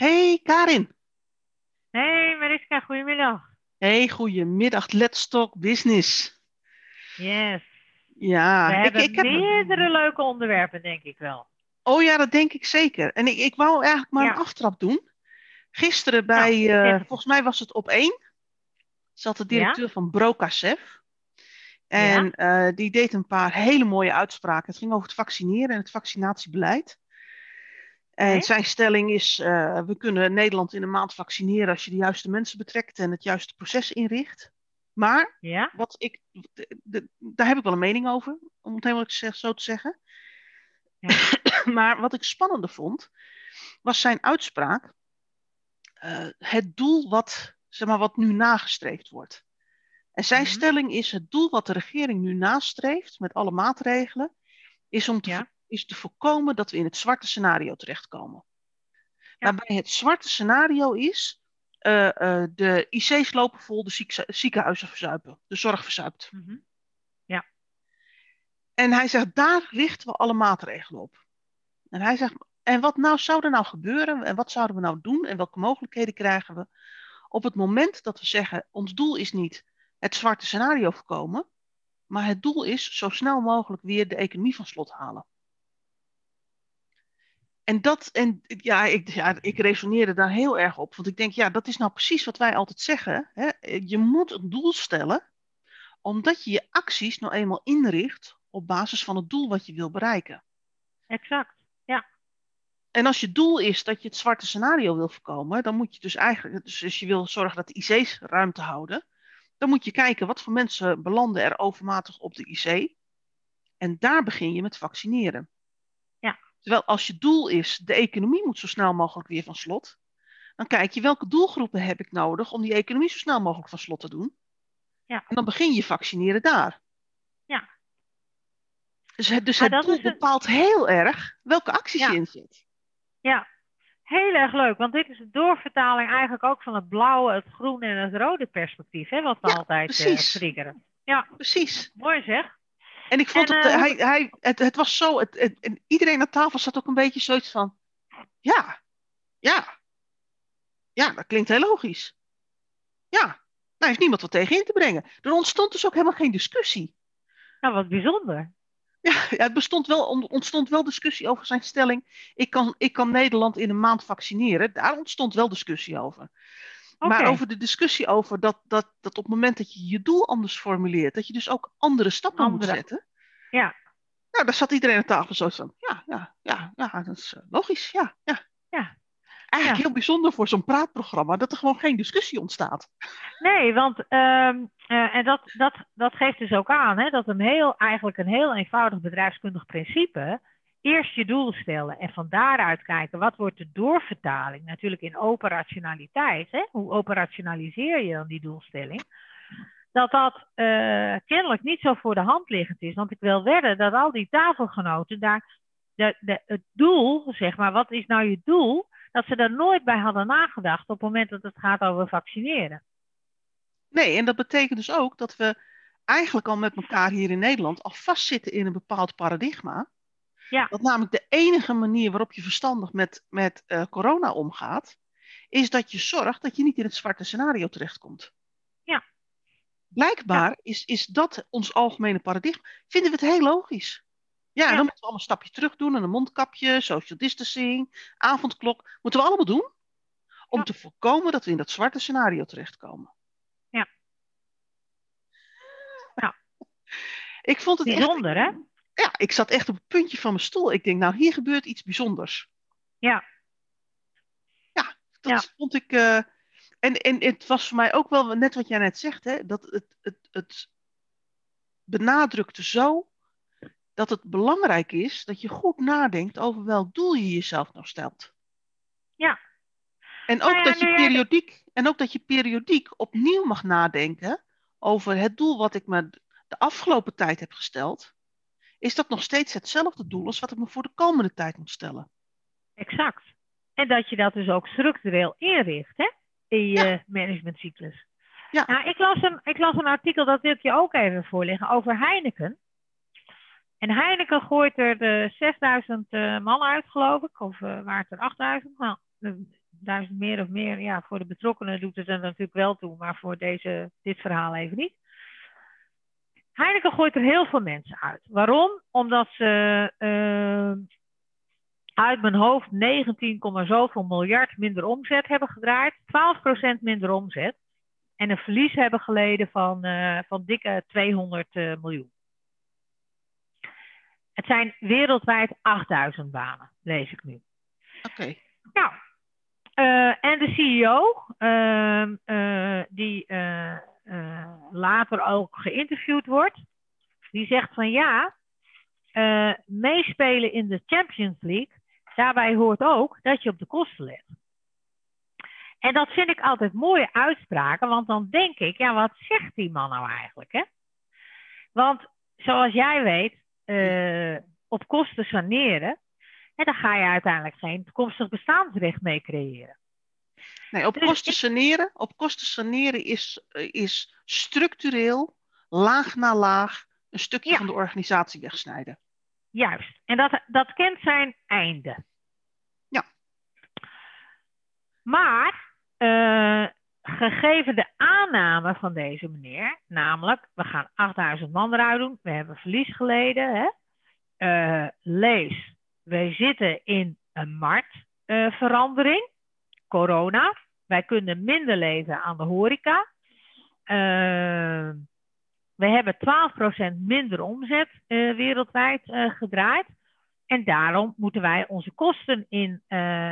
Hey Karin. Hey Mariska, goedemiddag. Hey, goedemiddag. Let's talk business. Yes. Ja, We ik, hebben ik heb... meerdere leuke onderwerpen, denk ik wel. Oh ja, dat denk ik zeker. En ik, ik wou eigenlijk maar Ja. een aftrap doen. Gisteren bij, Nou, eh, zeg. volgens mij was het op één, zat de directeur van Brokasef. En eh, die deed een paar hele mooie uitspraken. Het ging over het vaccineren en het vaccinatiebeleid. En zijn stelling is, eh, we kunnen Nederland in een maand vaccineren als je de juiste mensen betrekt en het juiste proces inricht. Maar Ja? wat ik, de- de- daar heb ik wel een mening over, om het helemaal zo te zeggen. Ja. maar wat ik spannender vond, was zijn uitspraak. eh, het doel wat, zeg maar, wat nu nagestreefd wordt. En zijn Mhm. stelling is: het doel wat de regering nu nastreeft met alle maatregelen, is om te, Ja. Is te voorkomen dat we in het zwarte scenario terechtkomen. Ja. Waarbij het zwarte scenario is: eh, eh, de IC's lopen vol, de ziek- ziekenhuizen verzuipen, de zorg verzuipt. Mhm. En hij zegt, daar richten we alle maatregelen op. En hij zegt, en wat nou zou er nou gebeuren en wat zouden we nou doen en welke mogelijkheden krijgen we op het moment dat we zeggen, ons doel is niet het zwarte scenario voorkomen, maar het doel is zo snel mogelijk weer de economie van slot halen. En dat, en ja, ik, ja, ik resoneerde daar heel erg op, want ik denk, ja, dat is nou precies wat wij altijd zeggen. Hè? Je moet een doel stellen, omdat je je acties nou eenmaal inricht op basis van het doel wat je wil bereiken. Exact. En als je doel is dat je het zwarte scenario wil voorkomen, dan moet je dus eigenlijk, dus als je wil zorgen dat de IC's ruimte houden, dan moet je kijken wat voor mensen belanden er overmatig op de IC. En daar begin je met vaccineren. Terwijl als je doel is, de economie moet zo snel mogelijk weer van slot, dan kijk je welke doelgroepen heb ik nodig om die economie zo snel mogelijk van slot te doen. Ja. En dan begin je vaccineren daar. Ja. Dus het, dus het doel bepaalt heel erg welke acties Ja. je inzet. Ja. Heel erg leuk, want dit is de doorvertaling eigenlijk ook van het blauwe, het groene en het rode perspectief, hè, wat we Ja, altijd eh, precies. triggeren. Ja, Precies. mooi zeg. En ik vond En, het, eh, eh, hij, hij, het, het was zo, het, het- en iedereen aan tafel zat ook een beetje zoiets van, ja, ja, ja, dat klinkt heel logisch. Ja, daar heeft niemand wat tegen in te brengen. Er ontstond dus ook helemaal geen discussie. Nou, wat bijzonder. Ja, ja, het bestond wel, on- ontstond wel discussie over zijn stelling, ik kan, ik kan Nederland in een maand vaccineren. Daar ontstond wel discussie over. Maar over de discussie over dat, dat, dat op het moment dat je je doel anders formuleert, dat je dus ook andere stappen moet zetten. Ja. Nou, daar zat iedereen aan tafel zo van, ja, ja, ja, ja, dat is eh, logisch, ja, ja. Ja. Eigenlijk Ja. heel bijzonder voor zo'n praatprogramma, dat er gewoon geen discussie ontstaat. Nee, want ehm, eh, en dat, dat, dat geeft dus ook aan hè, dat een heel, eigenlijk een heel eenvoudig bedrijfskundig principe. Eerst je doel stellen en van daaruit kijken wat wordt de doorvertaling. Natuurlijk in operationaliteit. Hè? Hoe operationaliseer je dan die doelstelling? Dat dat eh, kennelijk niet zo voor de hand liggend is. Want ik wil wedden dat al die tafelgenoten daar het doel, zeg maar, wat is nou je doel? Dat ze daar nooit bij hadden nagedacht op het moment dat het gaat over vaccineren. Nee, en dat betekent dus ook dat we eigenlijk al met elkaar hier in Nederland al vastzitten in een bepaald paradigma. Ja. Dat namelijk de enige manier waarop je verstandig met, met eh, corona omgaat, is dat je zorgt dat je niet in het zwarte scenario terechtkomt. Ja. Blijkbaar is, is dat ons algemene paradigma. Vinden we het heel logisch. Ja, Ja. dan moeten we allemaal een stapje terug doen. En een mondkapje, social distancing, avondklok. Moeten we allemaal doen. Om Ja. te voorkomen dat we in dat zwarte scenario terechtkomen. Ja. Ja. Ik vond het echt Bijzonder, hè? Ja, ik zat echt op het puntje van mijn stoel. Ik denk, nou, hier gebeurt iets bijzonders. Ja. Ja, dat Ja. vond ik. eh, en, en het was voor mij ook wel, net wat jij net zegt, hè, dat het, het, het benadrukte zo dat het belangrijk is dat je goed nadenkt over welk doel je jezelf nou stelt. Ja. En ook, Nou ja, dat je jij- periodiek, en ook dat je periodiek opnieuw mag nadenken over het doel wat ik me de afgelopen tijd heb gesteld. Is dat nog steeds hetzelfde doel als wat ik me voor de komende tijd moet stellen? Exact. En dat je dat dus ook structureel inricht, hè? In je managementcyclus. Ja. Nou, ik, las een, ik las een artikel, dat wil ik je ook even voorleggen, over Heineken. En Heineken gooit er de 6000 eh, man uit, geloof ik. Of eh waren het er 8000? Nou, eh, duizend meer of meer. Ja, voor de betrokkenen doet het er natuurlijk wel toe, maar voor deze, dit verhaal even niet. Heineken gooit er heel veel mensen uit. Waarom? Omdat ze uh, uit mijn hoofd 19, zoveel miljard minder omzet hebben gedraaid, 12% minder omzet en een verlies hebben geleden van, uh, van dikke 200 uh, miljoen. Het zijn wereldwijd 8000 banen, lees ik nu. Oké. Nou, en de CEO, ehm, die uh, later ook geïnterviewd wordt, die zegt van ja, meespelen in de Champions League, daarbij hoort ook dat je op de kosten let. En dat vind ik altijd mooie uitspraken, want dan denk ik, ja, wat zegt die man nou eigenlijk? Hè? Want zoals jij weet, op kosten saneren, en dan ga je uiteindelijk geen toekomstig bestaansrecht mee creëren. Nee, op dus kosten saneren, op kosten saneren is, is structureel, laag na laag, een stukje ja. van de organisatie wegsnijden. Juist. En dat, dat kent zijn einde. Ja. Maar, uh, gegeven de aanname van deze meneer, namelijk, we gaan 8000 man eruit doen, we hebben verlies geleden, hè? Uh, lees, wij zitten in een marktverandering, uh, corona. Wij kunnen minder leven aan de horeca. Uh, we hebben 12% minder omzet uh, wereldwijd uh, gedraaid. En daarom moeten wij onze kosten in,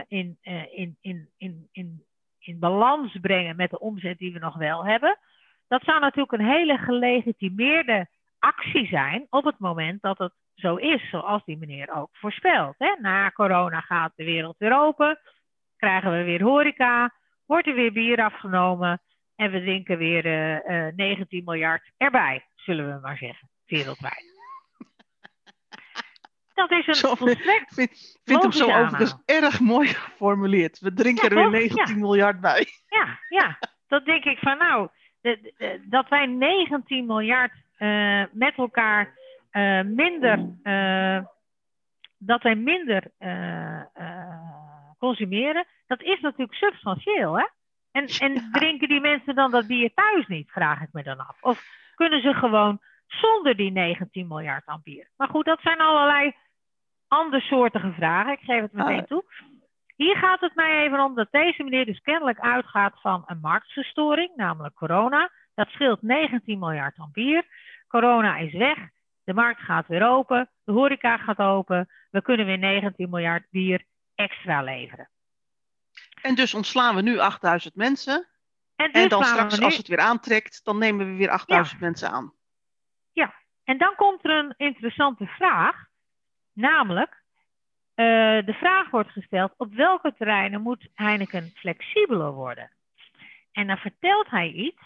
in, in, in, in, in, in balans brengen met de omzet die we nog wel hebben. Dat zou natuurlijk een hele gelegitimeerde actie zijn op het moment dat het zo is zoals die meneer ook voorspelt. Hè? Na corona gaat de wereld weer open, krijgen we weer horeca, wordt er weer bier afgenomen en we drinken weer uh, uh, 19 miljard erbij, zullen we maar zeggen, wereldwijd. Dat is een zo, volstrekt vind, vind hem zo overigens erg mooi geformuleerd. We drinken ja, er weer 19 ja. miljard bij. Ja, ja, dat denk ik van nou, de, de, dat wij 19 miljard uh, met elkaar minder, dat wij minder consumeren, dat is natuurlijk substantieel. Hè? En, en drinken die mensen dan dat bier thuis niet, vraag ik me dan af. Of kunnen ze gewoon zonder die 19 miljard aan bier? Maar goed, dat zijn allerlei andersoortige vragen. Ik geef het meteen toe. Hier gaat het mij even om dat deze meneer dus kennelijk uitgaat van een marktverstoring, namelijk corona. Dat scheelt 19 miljard aan bier. Corona is weg. De markt gaat weer open, de horeca gaat open. We kunnen weer 19 miljard bier extra leveren. En dus ontslaan we nu 8000 mensen. En, dus en dan straks, nu... als het weer aantrekt, dan nemen we weer 8000 ja. mensen aan. Ja, en dan komt er een interessante vraag. Namelijk, uh, de vraag wordt gesteld: op welke terreinen moet Heineken flexibeler worden? En dan vertelt hij iets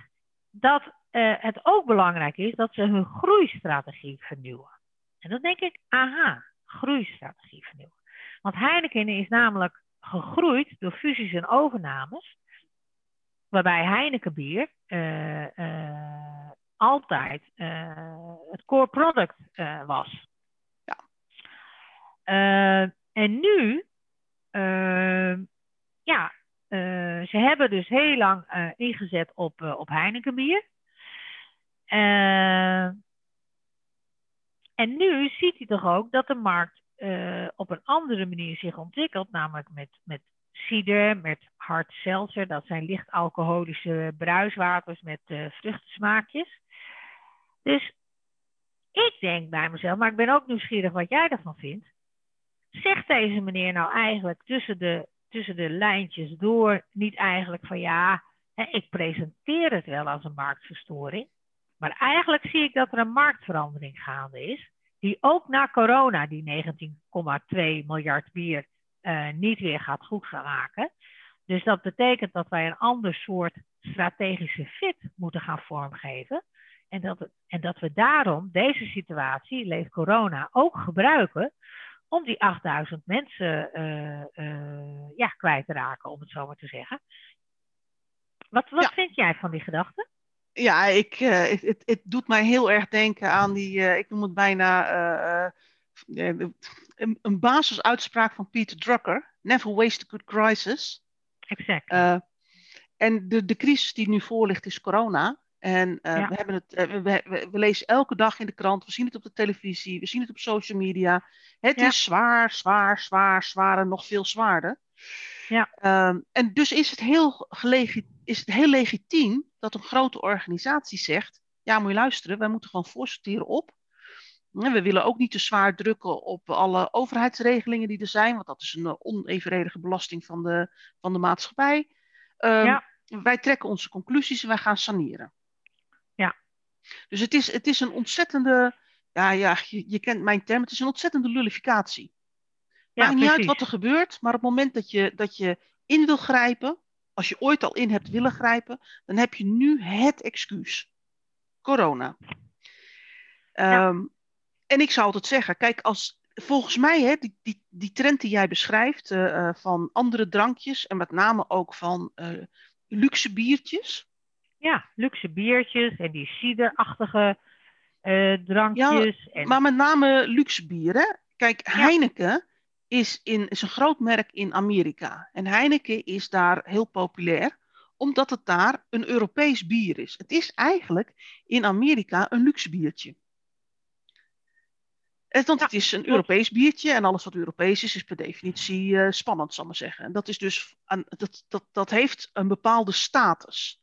dat uh, het ook belangrijk is dat ze hun groeistrategie vernieuwen. En dan denk ik, aha, groeistrategie vernieuwen. Want Heineken is namelijk gegroeid door fusies en overnames, waarbij Heineken bier uh, uh, altijd het core product was. Ja. en nu, ja, ze hebben dus heel lang ingezet op, op Heineken bier. En nu ziet hij toch ook dat de markt uh, op een andere manier zich ontwikkelt, namelijk met, met cider, met hard seltzer, dat zijn licht alcoholische bruiswaters met uh, vruchtensmaakjes. Dus ik denk bij mezelf, maar ik ben ook nieuwsgierig wat jij ervan vindt. Zegt deze meneer nou eigenlijk tussen de, tussen de lijntjes door niet eigenlijk van ja, ik presenteer het wel als een marktverstoring, maar eigenlijk zie ik dat er een marktverandering gaande is, die ook na corona die 19,2 miljard bier uh, niet weer gaat goed gaan maken. Dus dat betekent dat wij een ander soort strategische fit moeten gaan vormgeven. En dat, het, en dat we daarom deze situatie, leeft corona, ook gebruiken om die 8000 mensen uh, uh, ja, kwijt te raken, om het zo maar te zeggen. Wat, wat ja. vind jij van die gedachte? Ja, ik, uh, het, het, doet mij heel erg denken aan die, uh, ik noem het bijna uh, een, een basisuitspraak van Peter Drucker. Never waste a good crisis. exact. En de, de crisis die nu voor ligt is corona. En ja. we, hebben het, we, we, we, lezen elke dag in de krant, we zien het op de televisie, we zien het op social media. Het ja. is zwaar, zwaar, zwaar, zwaar en nog veel zwaarder. Ja. Um, en dus is het, heel is het heel legitiem dat een grote organisatie zegt: ja, moet je luisteren, wij moeten gewoon voorsorteren op. We willen ook niet te zwaar drukken op alle overheidsregelingen die er zijn, want dat is een onevenredige belasting van de, van de maatschappij. Um, ja. Wij trekken onze conclusies en wij gaan saneren. Ja. Dus het is, het is een ontzettende, ja, ja je, je kent mijn term, het is een ontzettende lullificatie. Ja, Maakt niet uit wat er gebeurt, maar op het moment dat je, dat je in wil grijpen, als je ooit al in hebt willen grijpen, dan heb je nu het excuus. Corona. Ja. Um, en ik zou altijd zeggen, kijk, als, volgens mij, hè, die, die, die trend die jij beschrijft uh, uh, van andere drankjes en met name ook van uh, luxe biertjes. Ja, luxe biertjes en die ciderachtige drankjes. Ja, en... maar met name luxe bieren. Kijk, ja. Heineken is, in, is een groot merk in Amerika. En Heineken is daar heel populair, omdat het daar een Europees bier is. Het is eigenlijk in Amerika een luxe biertje. Want ja, het is een Europees biertje en alles wat Europees is, is per definitie uh, spannend, zal ik maar zeggen. En dat, is dus een, dat, dat, dat heeft een bepaalde status.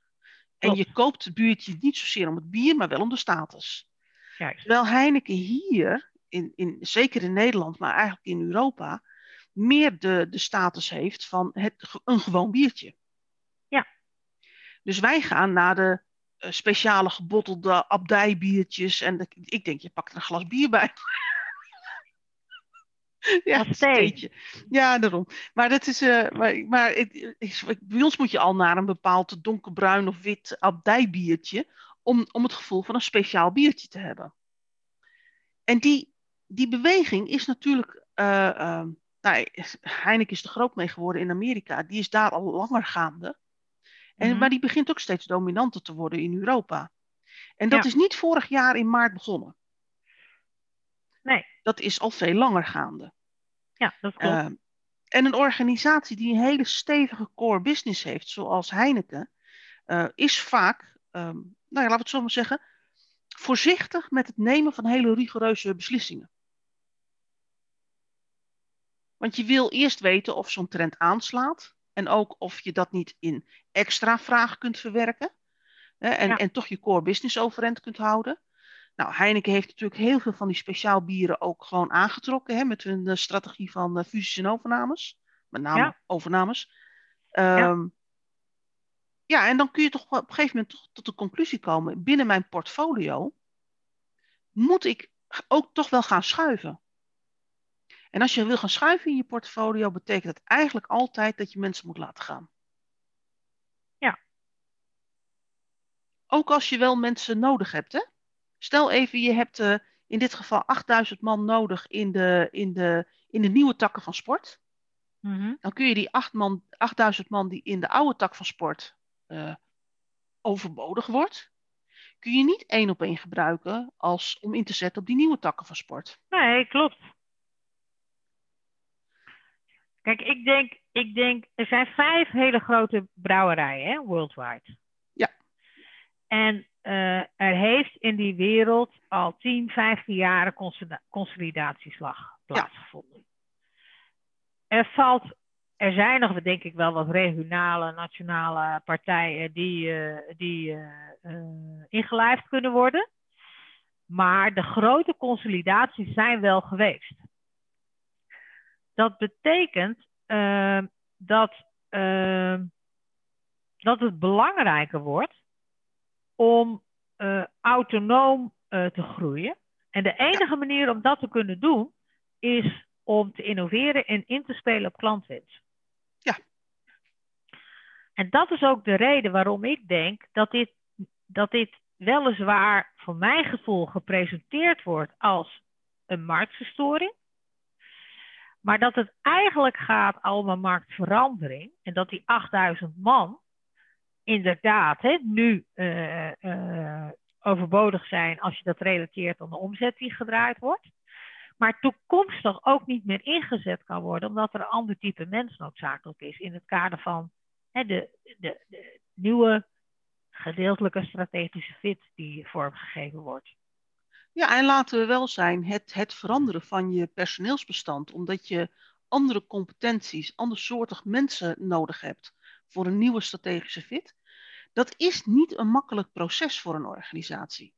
En je koopt het biertje niet zozeer om het bier, maar wel om de status. Juist. Terwijl Heineken hier, in, in, zeker in Nederland, maar eigenlijk in Europa, meer de, de status heeft van het, een gewoon biertje. Ja. Dus wij gaan naar de uh, speciale gebottelde abdijbiertjes. En de, ik denk, je pakt er een glas bier bij. ja, steentje. Ja, daarom. Maar, dat is, uh, maar, maar ik, ik, bij ons moet je al naar een bepaald donkerbruin of wit abdijbiertje om, om het gevoel van een speciaal biertje te hebben. En die, die beweging is natuurlijk. Uh, uh, nou, Heineken is er groot mee geworden in Amerika. Die is daar al langer gaande. En, Mhm. Maar die begint ook steeds dominanter te worden in Europa. En dat Ja. is niet vorig jaar in maart begonnen. Nee, Dat is al veel langer gaande. ja, dat klopt. Uh, en een organisatie die een hele stevige core business heeft, zoals Heineken, uh, is vaak, um, nou ja, laten we het zo maar zeggen, voorzichtig met het nemen van hele rigoureuze beslissingen. Want je wil eerst weten of zo'n trend aanslaat en ook of je dat niet in extra vragen kunt verwerken hè, en, Ja. en toch je core business overeind kunt houden. Nou, Heineken heeft natuurlijk heel veel van die speciaal bieren ook gewoon aangetrokken hè, met hun uh, strategie van uh, fusies en overnames. Met name Ja. overnames. Um, ja. ja, en dan kun je toch op een gegeven moment toch tot de conclusie komen: binnen mijn portfolio moet ik ook toch wel gaan schuiven. En als je wil gaan schuiven in je portfolio, betekent dat eigenlijk altijd dat je mensen moet laten gaan. Ja. Ook als je wel mensen nodig hebt, hè? Stel even, je hebt uh, in dit geval 8000 man nodig in de, in de, in de nieuwe takken van sport. Mhm. Dan kun je die 8 man, 8000 man die in de oude tak van sport uh, overbodig wordt, kun je niet één op één gebruiken als, om in te zetten op die nieuwe takken van sport. Nee, klopt. Kijk, ik denk, ik denk, er zijn vijf hele grote brouwerijen, hè, worldwide. Ja. En uh, er heeft in die wereld al 10, 15 jaar consolidatieslag plaatsgevonden. Ja. Er valt, er zijn nog, denk ik wel, wat regionale, nationale partijen die, uh, die uh, ingelijfd kunnen worden. Maar de grote consolidaties zijn wel geweest. Dat betekent uh, dat, uh, dat het belangrijker wordt om uh, autonoom te groeien. En de enige manier om dat te kunnen doen is om te innoveren en in te spelen op klantwens. Ja. En dat is ook de reden waarom ik denk dat dit, dat dit weliswaar voor mijn gevoel gepresenteerd wordt als een marktverstoring. Maar dat het eigenlijk gaat om marktverandering. En dat die 8000 man inderdaad hè, nu uh, uh, overbodig zijn als je dat relateert aan de omzet die gedraaid wordt. Maar toekomstig ook niet meer ingezet kan worden omdat er een ander type mens noodzakelijk is in het kader van hè, de, de, de nieuwe gedeeltelijke strategische fit die vormgegeven wordt. Ja, en laten we wel zijn, het, het veranderen van je personeelsbestand, omdat je andere competenties, andersoortig mensen nodig hebt voor een nieuwe strategische fit, dat is niet een makkelijk proces voor een organisatie.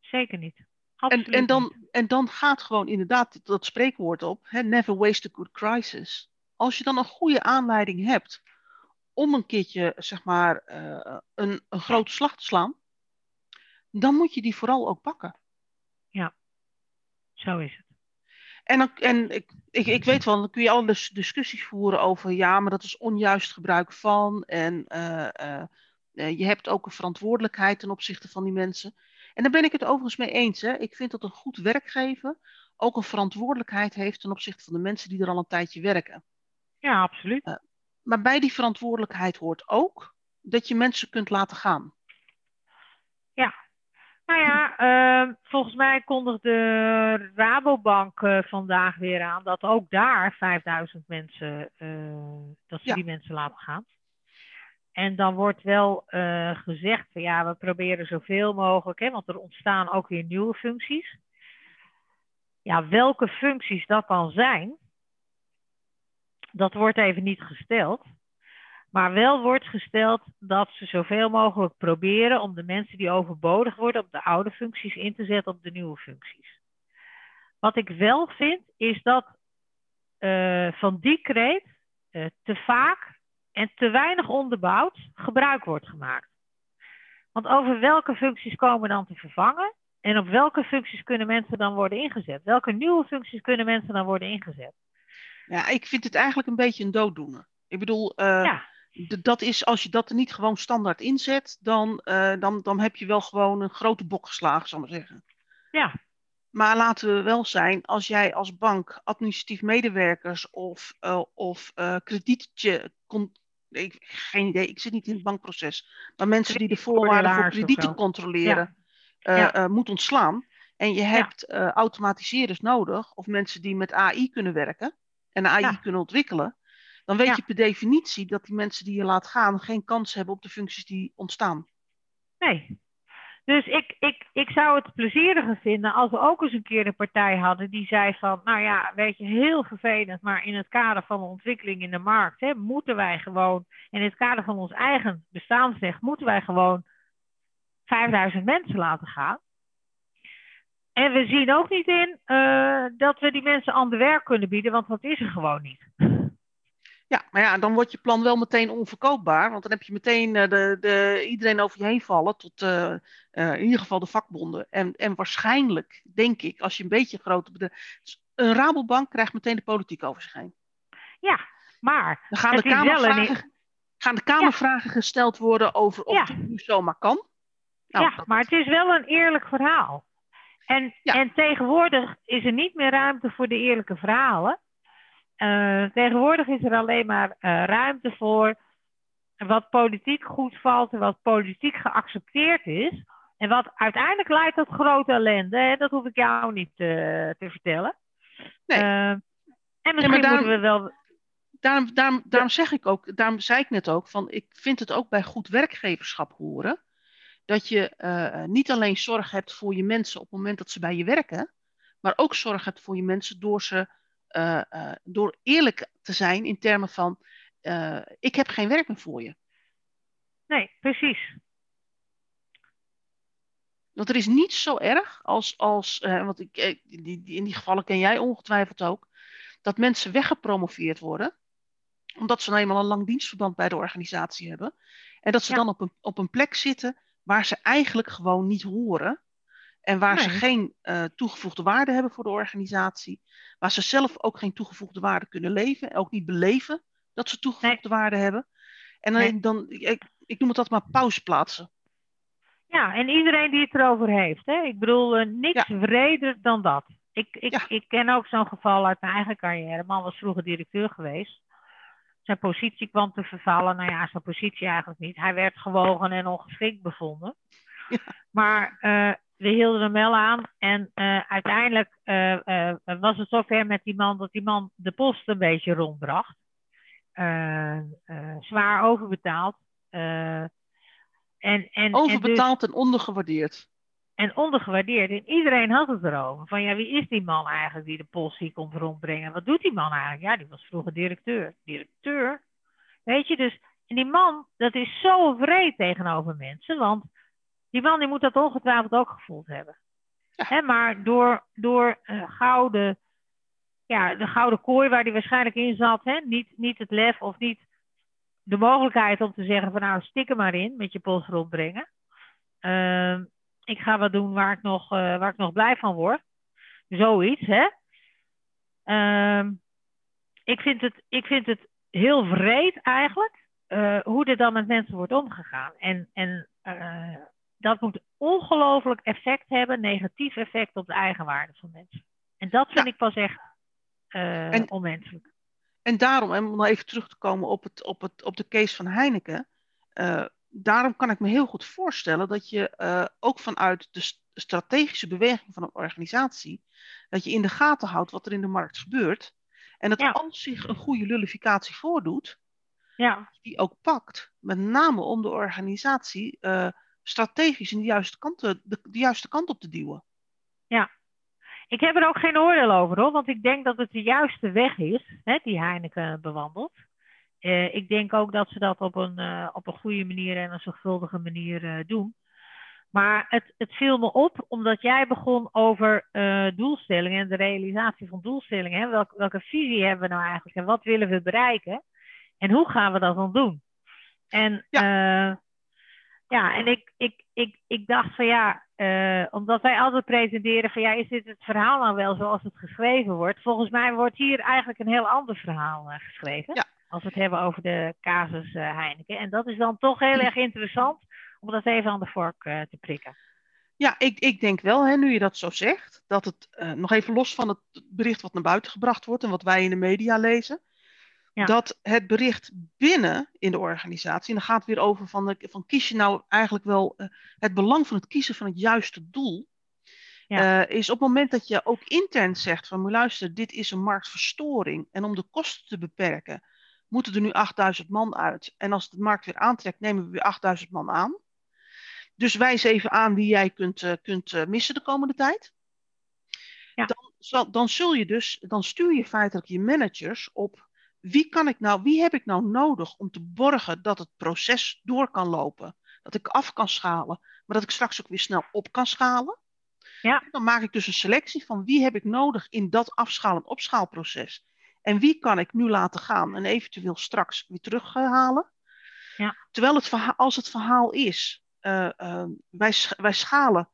Zeker niet. En, en, dan, en dan gaat gewoon inderdaad dat spreekwoord op, hè, never waste a good crisis. Als je dan een goede aanleiding hebt om een keertje, zeg maar, uh, een, een grote slag te slaan, dan moet je die vooral ook pakken. Zo is het. En, dan, en ik, ik, ik weet wel, dan kun je alle discussies voeren over, ja, maar dat is onjuist gebruik van. En uh, uh, je hebt ook een verantwoordelijkheid ten opzichte van die mensen. En daar ben ik het overigens mee eens. Hè. Ik vind dat een goed werkgever ook een verantwoordelijkheid heeft ten opzichte van de mensen die er al een tijdje werken. Ja, absoluut. Uh, maar bij die verantwoordelijkheid hoort ook dat je mensen kunt laten gaan. Ja, nou ja, uh, volgens mij kondigde Rabobank uh, vandaag weer aan dat ook daar 5000 mensen, uh, dat ze ja. die mensen laten gaan. En dan wordt wel uh, gezegd, ja, we proberen zoveel mogelijk, hè, want er ontstaan ook weer nieuwe functies. Ja, welke functies dat dan zijn, dat wordt even niet gesteld. Maar wel wordt gesteld dat ze zoveel mogelijk proberen om de mensen die overbodig worden op de oude functies in te zetten op de nieuwe functies. Wat ik wel vind, is dat uh, van die kreet uh, te vaak en te weinig onderbouwd gebruik wordt gemaakt. Want over welke functies komen dan te vervangen en op welke functies kunnen mensen dan worden ingezet? Welke nieuwe functies kunnen mensen dan worden ingezet? Ja, ik vind het eigenlijk een beetje een dooddoener. Ik bedoel, uh, ja. Dat is, als je dat er niet gewoon standaard inzet, dan, uh, dan, dan heb je wel gewoon een grote bok geslagen, zal ik maar zeggen. Ja. Maar laten we wel zijn, als jij als bank administratief medewerkers of, uh, of kredietje, ik, geen idee, ik zit niet in het bankproces. Maar mensen die de voorwaarden voor kredieten controleren, ja. Ja. moet ontslaan. En je hebt ja. automatiseerders nodig, of mensen die met AI kunnen werken en AI kunnen ontwikkelen. Dan weet je per definitie dat die mensen die je laat gaan geen kans hebben op de functies die ontstaan. Nee, dus ik, ik, ik zou het plezieriger vinden als we ook eens een keer een partij hadden die zei van, nou ja, weet je, heel vervelend, maar in het kader van de ontwikkeling in de markt, hè, moeten wij gewoon, in het kader van ons eigen bestaansrecht, moeten wij gewoon 5000 mensen laten gaan. En we zien ook niet in uh, dat we die mensen ander werk kunnen bieden, want dat is er gewoon niet. Ja, maar ja, dan wordt je plan wel meteen onverkoopbaar. Want dan heb je meteen uh, de, de, iedereen over je heen vallen. Tot uh, uh, in ieder geval de vakbonden. En, en waarschijnlijk, denk ik, als je een beetje grote bedrijf. Een Rabobank krijgt meteen de politiek over zich heen. Ja, maar. Dan gaan de Kamervragen, gaan de kamervragen ja. gesteld worden over of ja. het nu zomaar kan. Nou, ja, maar het is wel een eerlijk verhaal. En, ja. en tegenwoordig is er niet meer ruimte voor de eerlijke verhalen. Uh, tegenwoordig is er alleen maar uh, ruimte voor wat politiek goed valt en wat politiek geaccepteerd is. En wat uiteindelijk leidt tot grote ellende. Hè? Dat hoef ik jou niet uh, te vertellen. Nee. en misschien ja, daarom, moeten we wel. Daarom, daarom, daarom zeg ik ook, daarom zei ik net ook, van ik vind het ook bij goed werkgeverschap horen. Dat je niet alleen zorg hebt voor je mensen op het moment dat ze bij je werken, maar ook zorg hebt voor je mensen door ze uh, uh, door eerlijk te zijn in termen van: uh, ik heb geen werk meer voor je. Nee, precies. Want er is niet zo erg als, als want ik, die, die, in die gevallen ken jij ongetwijfeld ook, dat mensen weggepromoveerd worden, omdat ze nou eenmaal een lang dienstverband bij de organisatie hebben, en dat ze ja. dan op een, op een plek zitten waar ze eigenlijk gewoon niet horen. En waar nee. ze geen uh, toegevoegde waarde hebben voor de organisatie. Waar ze zelf ook geen toegevoegde waarde kunnen leven. Ook niet beleven dat ze toegevoegde nee. waarde hebben. En dan, nee. dan ik, ik, noem het dat maar pauzeplaatsen. Ja, en iedereen die het erover heeft. Hè? Ik bedoel, uh, niks ja. wreder dan dat. Ik, ik, ja. ik ken ook zo'n geval uit mijn eigen carrière. Man was vroeger directeur geweest. Zijn positie kwam te vervallen. Nou ja, zijn positie eigenlijk niet. Hij werd gewogen en ongeschikt bevonden. Ja. Maar uh, we hielden hem wel aan. En uh, uiteindelijk uh, uh, was het zover met die man dat die man de post een beetje rondbracht. zwaar overbetaald. en, en, overbetaald en, dus, en ondergewaardeerd. En ondergewaardeerd. En iedereen had het erover. Van ja, wie is die man eigenlijk die de post hier komt rondbrengen? Wat doet die man eigenlijk? Ja, die was vroeger directeur. Directeur? Weet je, dus en die man, dat is zo vreed tegenover mensen, want die man die moet dat ongetwijfeld ook gevoeld hebben. Ja. maar door, door uh, gouden, ja, de gouden kooi waar die waarschijnlijk in zat, hè, niet, niet het lef of niet de mogelijkheid om te zeggen van nou stik er maar in met je pols rondbrengen. Uh, ik ga wat doen waar ik nog, uh, waar ik nog blij van word. Zoiets, hè. Uh, ik, vind het, ik vind het heel vreed eigenlijk uh, hoe er dan met mensen wordt omgegaan. En, en dat moet ongelooflijk effect hebben, negatief effect op de eigenwaarde van mensen. En dat vind ik pas echt uh, en, onmenselijk. En daarom, en om even terug te komen op, het, op, het, op de case van Heineken. daarom kan ik me heel goed voorstellen dat je ook vanuit de strategische beweging van een organisatie, dat je in de gaten houdt wat er in de markt gebeurt. En dat als zich een goede lullificatie voordoet, ja. die ook pakt. Met name om de organisatie uh, strategisch in de juiste, kant de, de, juiste kant op te duwen. Ja, ik heb er ook geen oordeel over hoor, want ik denk dat het de juiste weg is hè, die Heineken bewandelt. Uh, ik denk ook dat ze dat op een, uh, op een goede manier en een zorgvuldige manier doen. Maar het, het viel me op omdat jij begon over doelstellingen en de realisatie van doelstellingen. Hè? Welke, welke visie hebben we nou eigenlijk en wat willen we bereiken? En hoe gaan we dat dan doen? En ja, ja en ik, ik, ik, ik dacht van ja, uh, omdat wij altijd presenteren van ja, is dit het verhaal nou wel zoals het geschreven wordt? Volgens mij wordt hier eigenlijk een heel ander verhaal uh, geschreven. Ja. Als we het hebben over de casus Heineken. En dat is dan toch heel erg interessant om dat even aan de vork te prikken. Ja, ik, ik denk wel, hè, nu je dat zo zegt, dat het nog even los van het bericht wat naar buiten gebracht wordt en wat wij in de media lezen, dat het bericht binnen in de organisatie, en dan gaat het weer over van, de, van kies je nou eigenlijk wel uh, het belang van het kiezen van het juiste doel, ja. uh, is op het moment dat je ook intern zegt van, luister, dit is een marktverstoring en om de kosten te beperken, moeten er nu 8000 man uit. En als de markt weer aantrekt, nemen we weer 8000 man aan. Dus wijs even aan wie jij kunt, uh, kunt missen de komende tijd. Ja. Dan, dan, zul je dus, dan stuur je feitelijk je managers op wie, kan ik nou, wie heb ik nou nodig om te borgen dat het proces door kan lopen? Dat ik af kan schalen, maar dat ik straks ook weer snel op kan schalen. Ja. Dan maak ik dus een selectie van wie heb ik nodig in dat afschalen- en opschaalproces. En wie kan ik nu laten gaan en eventueel straks weer terughalen. Ja. Terwijl het verhaal, als het verhaal is, uh, uh, wij, wij schalen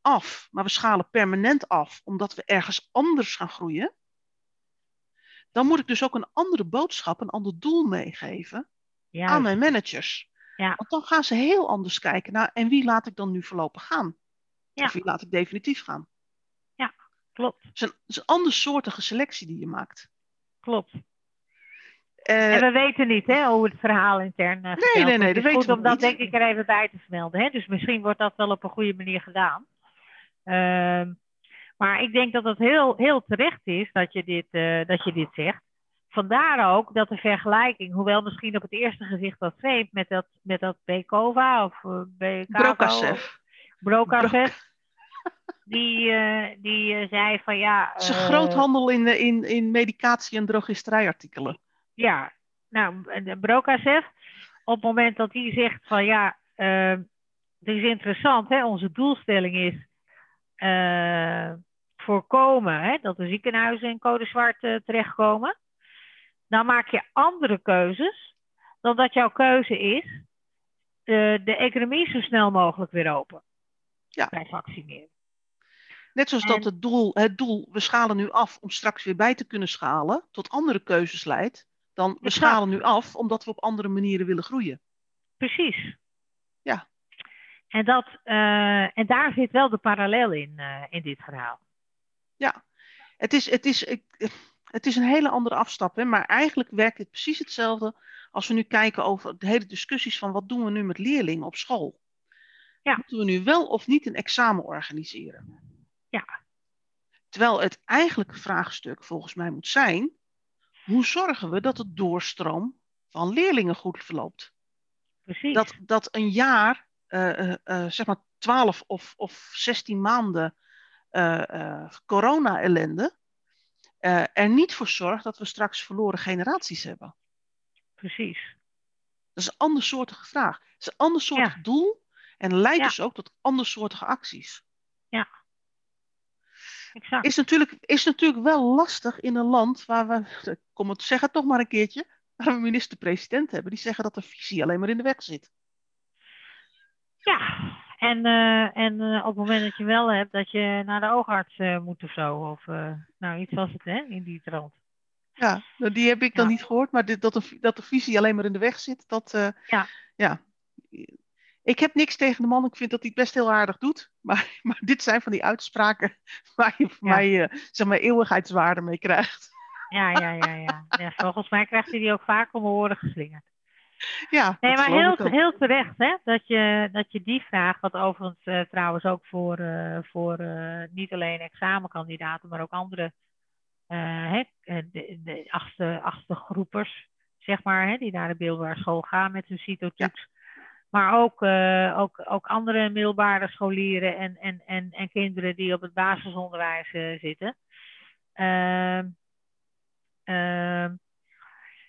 af, maar we schalen permanent af, omdat we ergens anders gaan groeien dan moet ik dus ook een andere boodschap, een ander doel meegeven aan mijn managers. Ja. Want dan gaan ze heel anders kijken naar en wie laat ik dan nu voorlopig gaan? Ja. Of wie laat ik definitief gaan? Ja, klopt. Het is een, het is een andersoortige selectie die je maakt. Klopt. Uh, en we weten niet hè, hoe het verhaal intern uh, Nee, nee, nee, dat weten goed om dat denk ik er even bij te vermelden. Hè? Dus misschien wordt dat wel op een goede manier gedaan. Uh, maar ik denk dat het heel, heel terecht is dat je, dit, uh, dat je dit zegt. Vandaar ook dat de vergelijking, hoewel misschien op het eerste gezicht wat vreemd met dat, met dat Bekova of uh, Brokasev. Brokasev. Die, uh, die zei van ja. Het is een groothandel in, in, in medicatie- en drogisterijartikelen. Ja, nou, Brokasev, op het moment dat hij zegt van ja, het is interessant, hè, onze doelstelling is voorkomen hè, dat de ziekenhuizen in code zwart uh, terechtkomen, dan maak je andere keuzes dan dat jouw keuze is uh, de economie zo snel mogelijk weer open ja. bij vaccineren. Net zoals dat het doel, het doel, we schalen nu af om straks weer bij te kunnen schalen, tot andere keuzes leidt, dan we schalen nu af omdat we op andere manieren willen groeien. Precies. Ja. En, dat, uh, en daar zit wel de parallel in, uh, in dit verhaal. Ja, het is, het is, het is een hele andere afstap, hè, maar eigenlijk werkt het precies hetzelfde als we nu kijken over de hele discussies van wat doen we nu met leerlingen op school. Ja. Moeten we nu wel of niet een examen organiseren? Ja. Terwijl het eigenlijke vraagstuk volgens mij moet zijn, hoe zorgen we dat de doorstroom van leerlingen goed verloopt. Precies. Dat, dat een jaar, uh, uh, zeg maar 12 of, of 16 maanden corona-ellende, er niet voor zorgt dat we straks verloren generaties hebben. Precies. Dat is een andersoortige vraag. Het is een andersoortig ja. doel en leidt Ja. dus ook tot andersoortige acties. Ja. Exact. Is natuurlijk, is natuurlijk wel lastig in een land waar we, ik kom het zeggen toch maar een keertje, waar we minister-president hebben die zeggen dat de visie alleen maar in de weg zit. Ja, en, eh, en eh, op het moment dat je wel hebt dat je naar de oogarts eh, moet of zo. Of nou, iets was het hè, in die trant. Ja, nou, die heb ik dan Ja. niet gehoord, maar dit, dat, de, dat de visie alleen maar in de weg zit, dat, Ja. ja. Ik heb niks tegen de man, ik vind dat hij het best heel aardig doet, maar, maar dit zijn van die uitspraken waar je voor Ja. mij, zeg maar, eeuwigheidswaarde mee krijgt. Ja, ja, ja, ja. ja. Volgens mij krijgt hij die ook vaak om mijn oren geslingerd. Ja, Nee, maar heel, heel terecht hè, dat je, dat je die vraag, wat overigens eh, trouwens ook voor, eh, voor eh, niet alleen examenkandidaten, maar ook andere hè, de, de achtste, achtste groepers, zeg maar, hè, die naar de middelbare school gaan met hun CITO-toets. Maar ook, ook, ook andere middelbare scholieren en, en, en, en kinderen die op het basisonderwijs zitten. Ehm, ehm,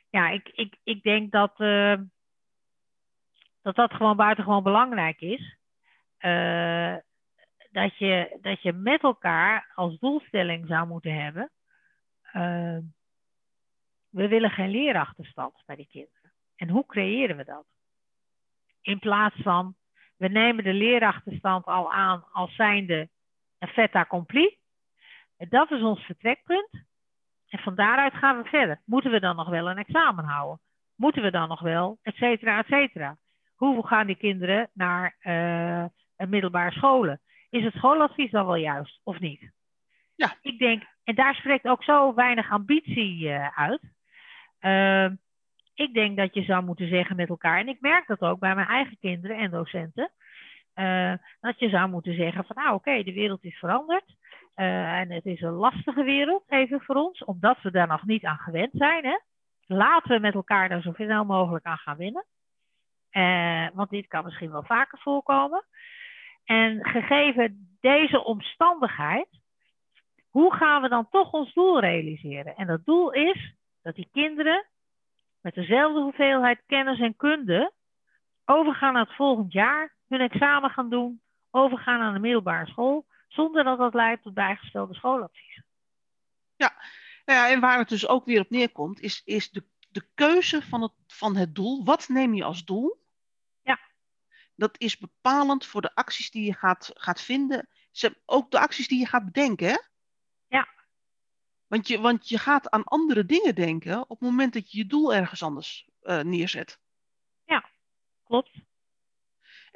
ja, ik, ik, ik denk dat, eh, dat dat gewoon buitengewoon belangrijk is. Eh, dat, je, dat je met elkaar als doelstelling zou moeten hebben. eh, we willen geen leerachterstand bij die kinderen. En hoe creëren we dat? In plaats van, we nemen de leerachterstand al aan als zijnde een fait accompli. Dat is ons vertrekpunt. En van daaruit gaan we verder. Moeten we dan nog wel een examen houden? Moeten we dan nog wel, et cetera, et cetera? Hoe gaan die kinderen naar eh, een middelbare scholen? Is het schooladvies dan wel juist of niet? Ja. Ik denk, en daar spreekt ook zo weinig ambitie eh, uit. Ehm, ik denk dat je zou moeten zeggen met elkaar, en ik merk dat ook bij mijn eigen kinderen en docenten, eh, dat je zou moeten zeggen van nou oké, de wereld is veranderd. Eh, en het is een lastige wereld even voor ons, omdat we daar nog niet aan gewend zijn. Hè? Laten we met elkaar daar zoveel mogelijk aan gaan winnen. Eh, want dit kan misschien wel vaker voorkomen. En gegeven deze omstandigheid, hoe gaan we dan toch ons doel realiseren? En dat doel is dat die kinderen met dezelfde hoeveelheid kennis en kunde overgaan naar het volgend jaar, hun examen gaan doen, overgaan aan de middelbare school, zonder dat dat leidt tot bijgestelde schooladviezen. Nou ja, en waar het dus ook weer op neerkomt, is, is de, de keuze van het, van het doel. Wat neem je als doel? Ja. Dat is bepalend voor de acties die je gaat, gaat vinden. Ze, ook de acties die je gaat bedenken, hè? Ja. Want je, want je gaat aan andere dingen denken op het moment dat je je doel ergens anders eh, neerzet. Klopt.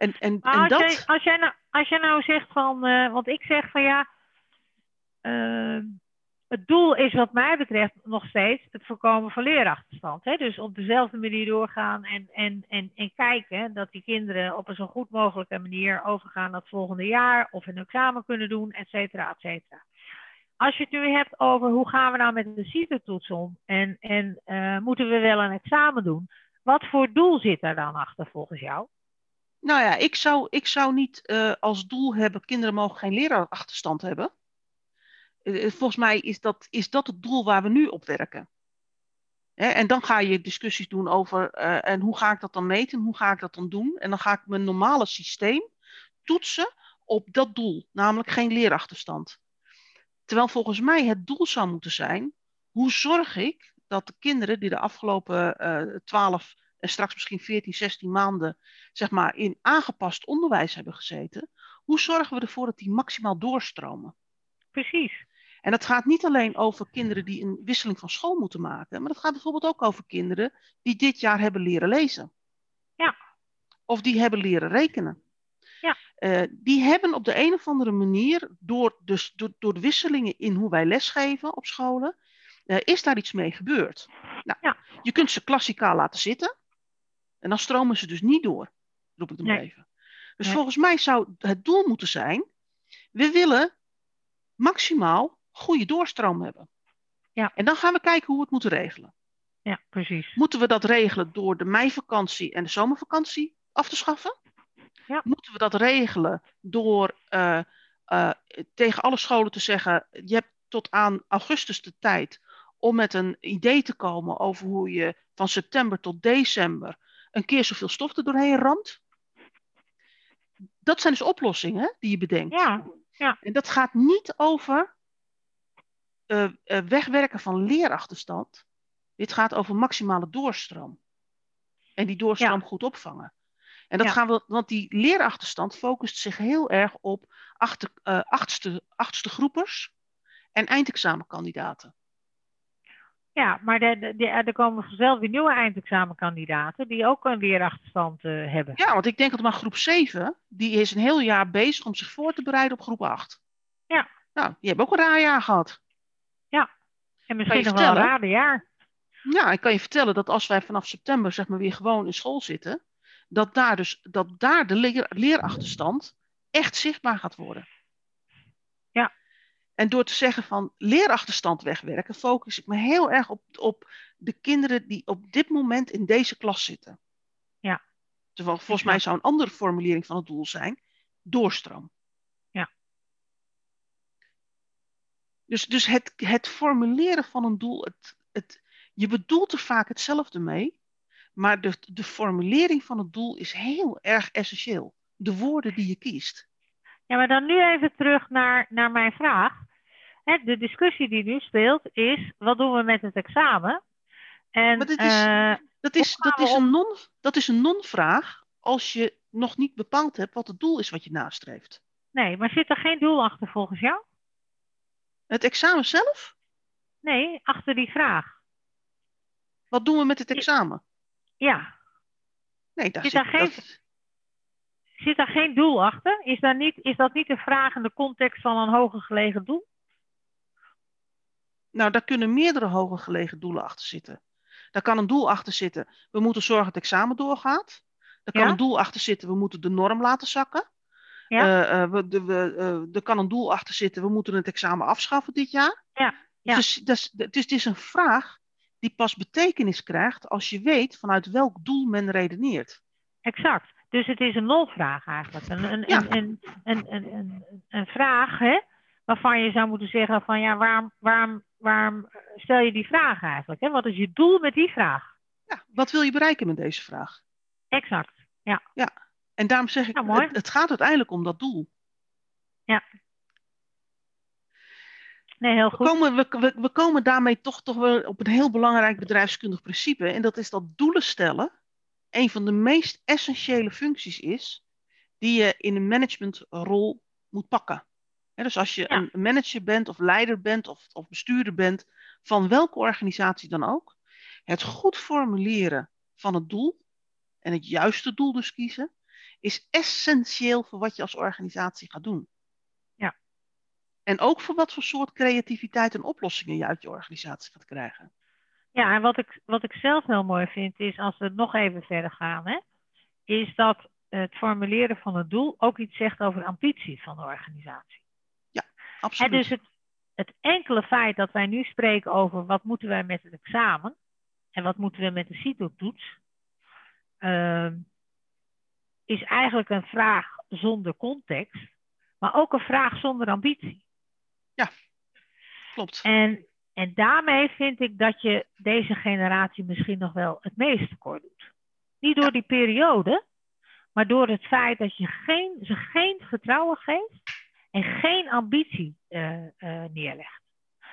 En, en, Maar en als, dat... jij, als, jij nou, als jij nou zegt van, eh, want ik zeg van ja, eh, het doel is wat mij betreft nog steeds het voorkomen van leerachterstand. Hè? Dus op dezelfde manier doorgaan en, en, en, en kijken dat die kinderen op een zo goed mogelijke manier overgaan naar het volgende jaar of een examen kunnen doen, et cetera, et cetera. Als je het nu hebt over hoe gaan we nou met de CITO-toets om en, en eh, moeten we wel een examen doen, wat voor doel zit daar dan achter volgens jou? Nou ja, ik zou, ik zou niet eh, als doel hebben, kinderen mogen geen leraarachterstand hebben. Eh, volgens mij is dat, is dat het doel waar we nu op werken. Hè, en dan ga je discussies doen over, eh, en hoe ga ik dat dan meten, hoe ga ik dat dan doen? En dan ga ik mijn normale systeem toetsen op dat doel, namelijk geen leerachterstand. Terwijl volgens mij het doel zou moeten zijn, hoe zorg ik dat de kinderen die de afgelopen eh 12 en straks misschien 14, 16 maanden zeg maar, in aangepast onderwijs hebben gezeten, hoe zorgen we ervoor dat die maximaal doorstromen? Precies. En dat gaat niet alleen over kinderen die een wisseling van school moeten maken, maar dat gaat bijvoorbeeld ook over kinderen die dit jaar hebben leren lezen. Ja. Of die hebben leren rekenen. Ja. Uh, die hebben op de een of andere manier, door, dus, door, door de wisselingen in hoe wij lesgeven op scholen, uh, is daar iets mee gebeurd. Nou, ja. Je kunt ze klassikaal laten zitten en dan stromen ze dus niet door, roep ik hem nee. even. Dus nee. volgens mij zou het doel moeten zijn, we willen maximaal goede doorstroom hebben. Ja. En dan gaan we kijken hoe we het moeten regelen. Ja, precies. Moeten we dat regelen door de meivakantie en de zomervakantie af te schaffen? Ja. Moeten we dat regelen door uh, uh, tegen alle scholen te zeggen: je hebt tot aan augustus de tijd om met een idee te komen over hoe je van september tot december een keer zoveel stof er doorheen ramt? Dat zijn dus oplossingen die je bedenkt. Ja, ja. En dat gaat niet over uh, wegwerken van leerachterstand. Dit gaat over maximale doorstroom. En die doorstroom ja. goed opvangen. En dat Ja. gaan we, want die leerachterstand focust zich heel erg op achter, eh, achtste, achtste groepers en eindexamenkandidaten. Ja, maar de- er komen vanzelf weer nieuwe eindexamenkandidaten die ook een weerachterstand eh, hebben. Ja, want ik denk dat maar groep 7, die is een heel jaar bezig om zich voor te bereiden op groep 8. Ja. Nou, die hebben ook een raar jaar gehad. En misschien nog wel een raar jaar. Ja, ik kan je vertellen dat als wij vanaf september zeg maar weer gewoon in school zitten, dat daar dus dat daar de leer, leerachterstand echt zichtbaar gaat worden. En door te zeggen van leerachterstand wegwerken, focus ik me heel erg op, op de kinderen die op dit moment in deze klas zitten. Ja. Terwijl volgens mij zou een andere formulering van het doel zijn doorstroom. Ja. Dus, dus het, het formuleren van een doel, het, het, je bedoelt er vaak hetzelfde mee, maar de, de formulering van het doel is heel erg essentieel. De woorden die je kiest. Ja, maar dan nu even terug naar, naar mijn vraag. De discussie die nu speelt is, wat doen we met het examen? En, Maar dit is- eh, Dat is, dat een non, dat is een non-vraag als je nog niet bepaald hebt wat het doel is wat je nastreeft. nee, maar zit er geen doel achter volgens jou? Het examen zelf, Nee, achter die vraag. wat doen we met het examen? Ja, Nee, daar Zit zit, daar geen- dat, zit daar geen doel achter? Is, daar niet, is dat niet een vraag in de context van een hoger gelegen doel? Nou, daar kunnen meerdere hoger gelegen doelen achter zitten. Daar kan een doel achter zitten, we moeten zorgen dat het examen doorgaat. Daar kan Ja. een doel achter zitten, we moeten de norm laten zakken. Ja. Eh, eh, we, de, we, eh, er kan een doel achter zitten, we moeten het examen afschaffen dit jaar. Ja, ja. Dus het, is, een vraag die pas betekenis krijgt als je weet vanuit welk doel men redeneert. Exact. Dus het is een nulvraag eigenlijk. Een, een, Ja. een, een, een, een, een, een vraag hè, waarvan je zou moeten zeggen van ja, waarom, waarom, waarom stel je die vraag eigenlijk? Hè? Wat is je doel met die vraag? Ja, wat wil je bereiken met deze vraag? Exact. En daarom zeg ik, Ja, mooi. het, het gaat uiteindelijk om dat doel. Nee, heel We goed. komen, we, we, we komen daarmee toch, toch wel op een heel belangrijk bedrijfskundig principe. En dat is dat doelen stellen een van de meest essentiële functies is die je in een managementrol moet pakken. Dus als je Ja. een manager bent of leider bent of, of bestuurder bent van welke organisatie dan ook, het goed formuleren van het doel en het juiste doel dus kiezen, is essentieel voor wat je als organisatie gaat doen. Ja. En ook voor wat voor soort creativiteit en oplossingen je uit je organisatie gaat krijgen. Ja, en wat ik, wat ik zelf heel mooi vind is, als we nog even verder gaan, hè, is dat het formuleren van het doel ook iets zegt over de ambitie van de organisatie. Dus het, het enkele feit dat wij nu spreken over wat moeten wij met het examen en wat moeten we met de CITO-toets, ehm, is eigenlijk een vraag zonder context, maar ook een vraag zonder ambitie. Klopt. En, en daarmee vind ik dat je deze generatie misschien nog wel het meest tekort doet. Niet door die periode, maar door het feit dat je geen, ze geen vertrouwen geeft en geen ambitie eh, eh, neerlegt.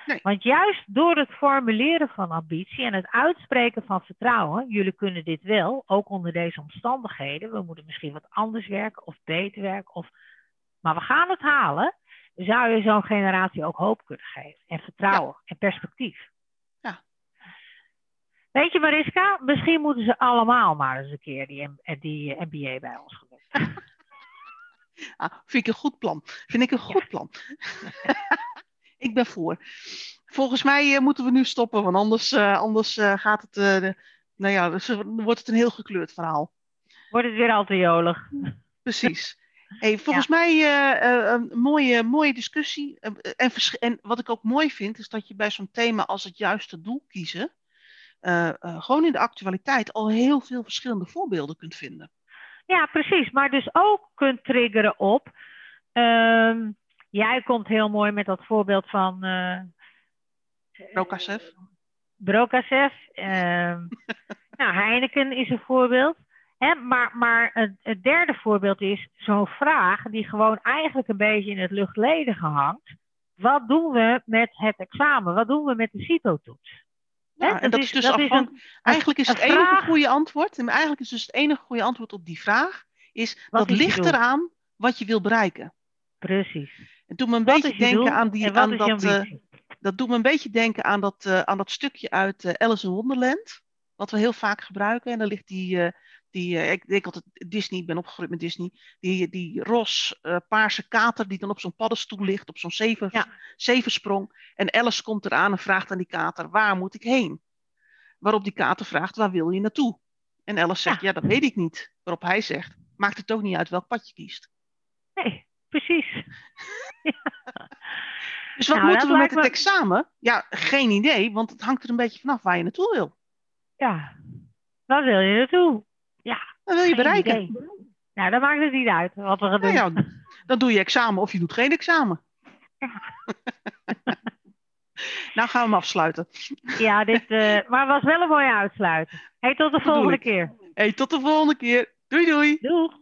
Nee. Want juist door het formuleren van ambitie en het uitspreken van vertrouwen, jullie kunnen dit wel, ook onder deze omstandigheden, we moeten misschien wat anders werken of beter werken, of, maar we gaan het halen, zou je zo'n generatie ook hoop kunnen geven en vertrouwen en perspectief. Ja. Weet je Mariska, misschien moeten ze allemaal maar eens een keer die, M- die eh, MBA bij ons doen. Ah, vind ik een goed plan. Vind ik een goed plan. ik ben voor. Volgens mij eh, moeten we nu stoppen, want anders, eh, anders eh, gaat het. de- nou ja, dus, wordt het een heel gekleurd verhaal. Wordt het weer al te jolig. Precies. Hey, volgens mij eh, eh, een mooie, mooie discussie. En, en wat ik ook mooi vind, is dat je bij zo'n thema als het juiste doel kiezen, gewoon in de actualiteit al heel veel verschillende voorbeelden kunt vinden. Ja, precies. Maar dus ook kunt triggeren op. Um, jij komt heel mooi met dat voorbeeld van. Uh, Brokasev. Brokasev. Um, nou, Heineken is een voorbeeld. Hè, maar maar het, het, derde voorbeeld is zo'n vraag die gewoon eigenlijk een beetje in het luchtledige hangt. Wat doen we met het examen? Wat doen we met de CITO-toets? Ja, en dat, is dus afhankelijk. Eigenlijk is het enige goede antwoord. En eigenlijk is dus het enige goede antwoord op die vraag. Is dat ligt eraan wat je wil bereiken. Precies. En doet me een beetje denken aan die. Aan dat, uh, dat doet me een beetje denken aan dat, uh, aan dat stukje uit uh, Alice in Wonderland. Wat we heel vaak gebruiken. En dan ligt die, die, uh, ik denk altijd Disney, ik ben opgegroeid met Disney, die, die ros uh, paarse kater die dan op zo'n paddenstoel ligt, op zo'n zeven, ja. zevensprong. En Alice komt eraan en vraagt aan die kater, waar moet ik heen? Waarop die kater vraagt, waar wil je naartoe? En Alice zegt, ja, ja dat weet ik niet. Waarop hij zegt, maakt het ook niet uit welk pad je kiest. Nee, precies. Dus wat nou, moeten we met het examen? Ja, geen idee, want het hangt er een beetje vanaf waar je naartoe wil. Ja, waar wil je naartoe? Ja. Wat wil je bereiken? Idee. Nou, dan maakt het niet uit wat we gaan doen. Nou ja, dan doe je examen of je doet geen examen. Ja. nou gaan we hem afsluiten. Ja, dit, uh, maar was wel een mooie uitsluiting. Hey, tot de volgende keer. Hey, tot de volgende keer. Doei doei. Doeg.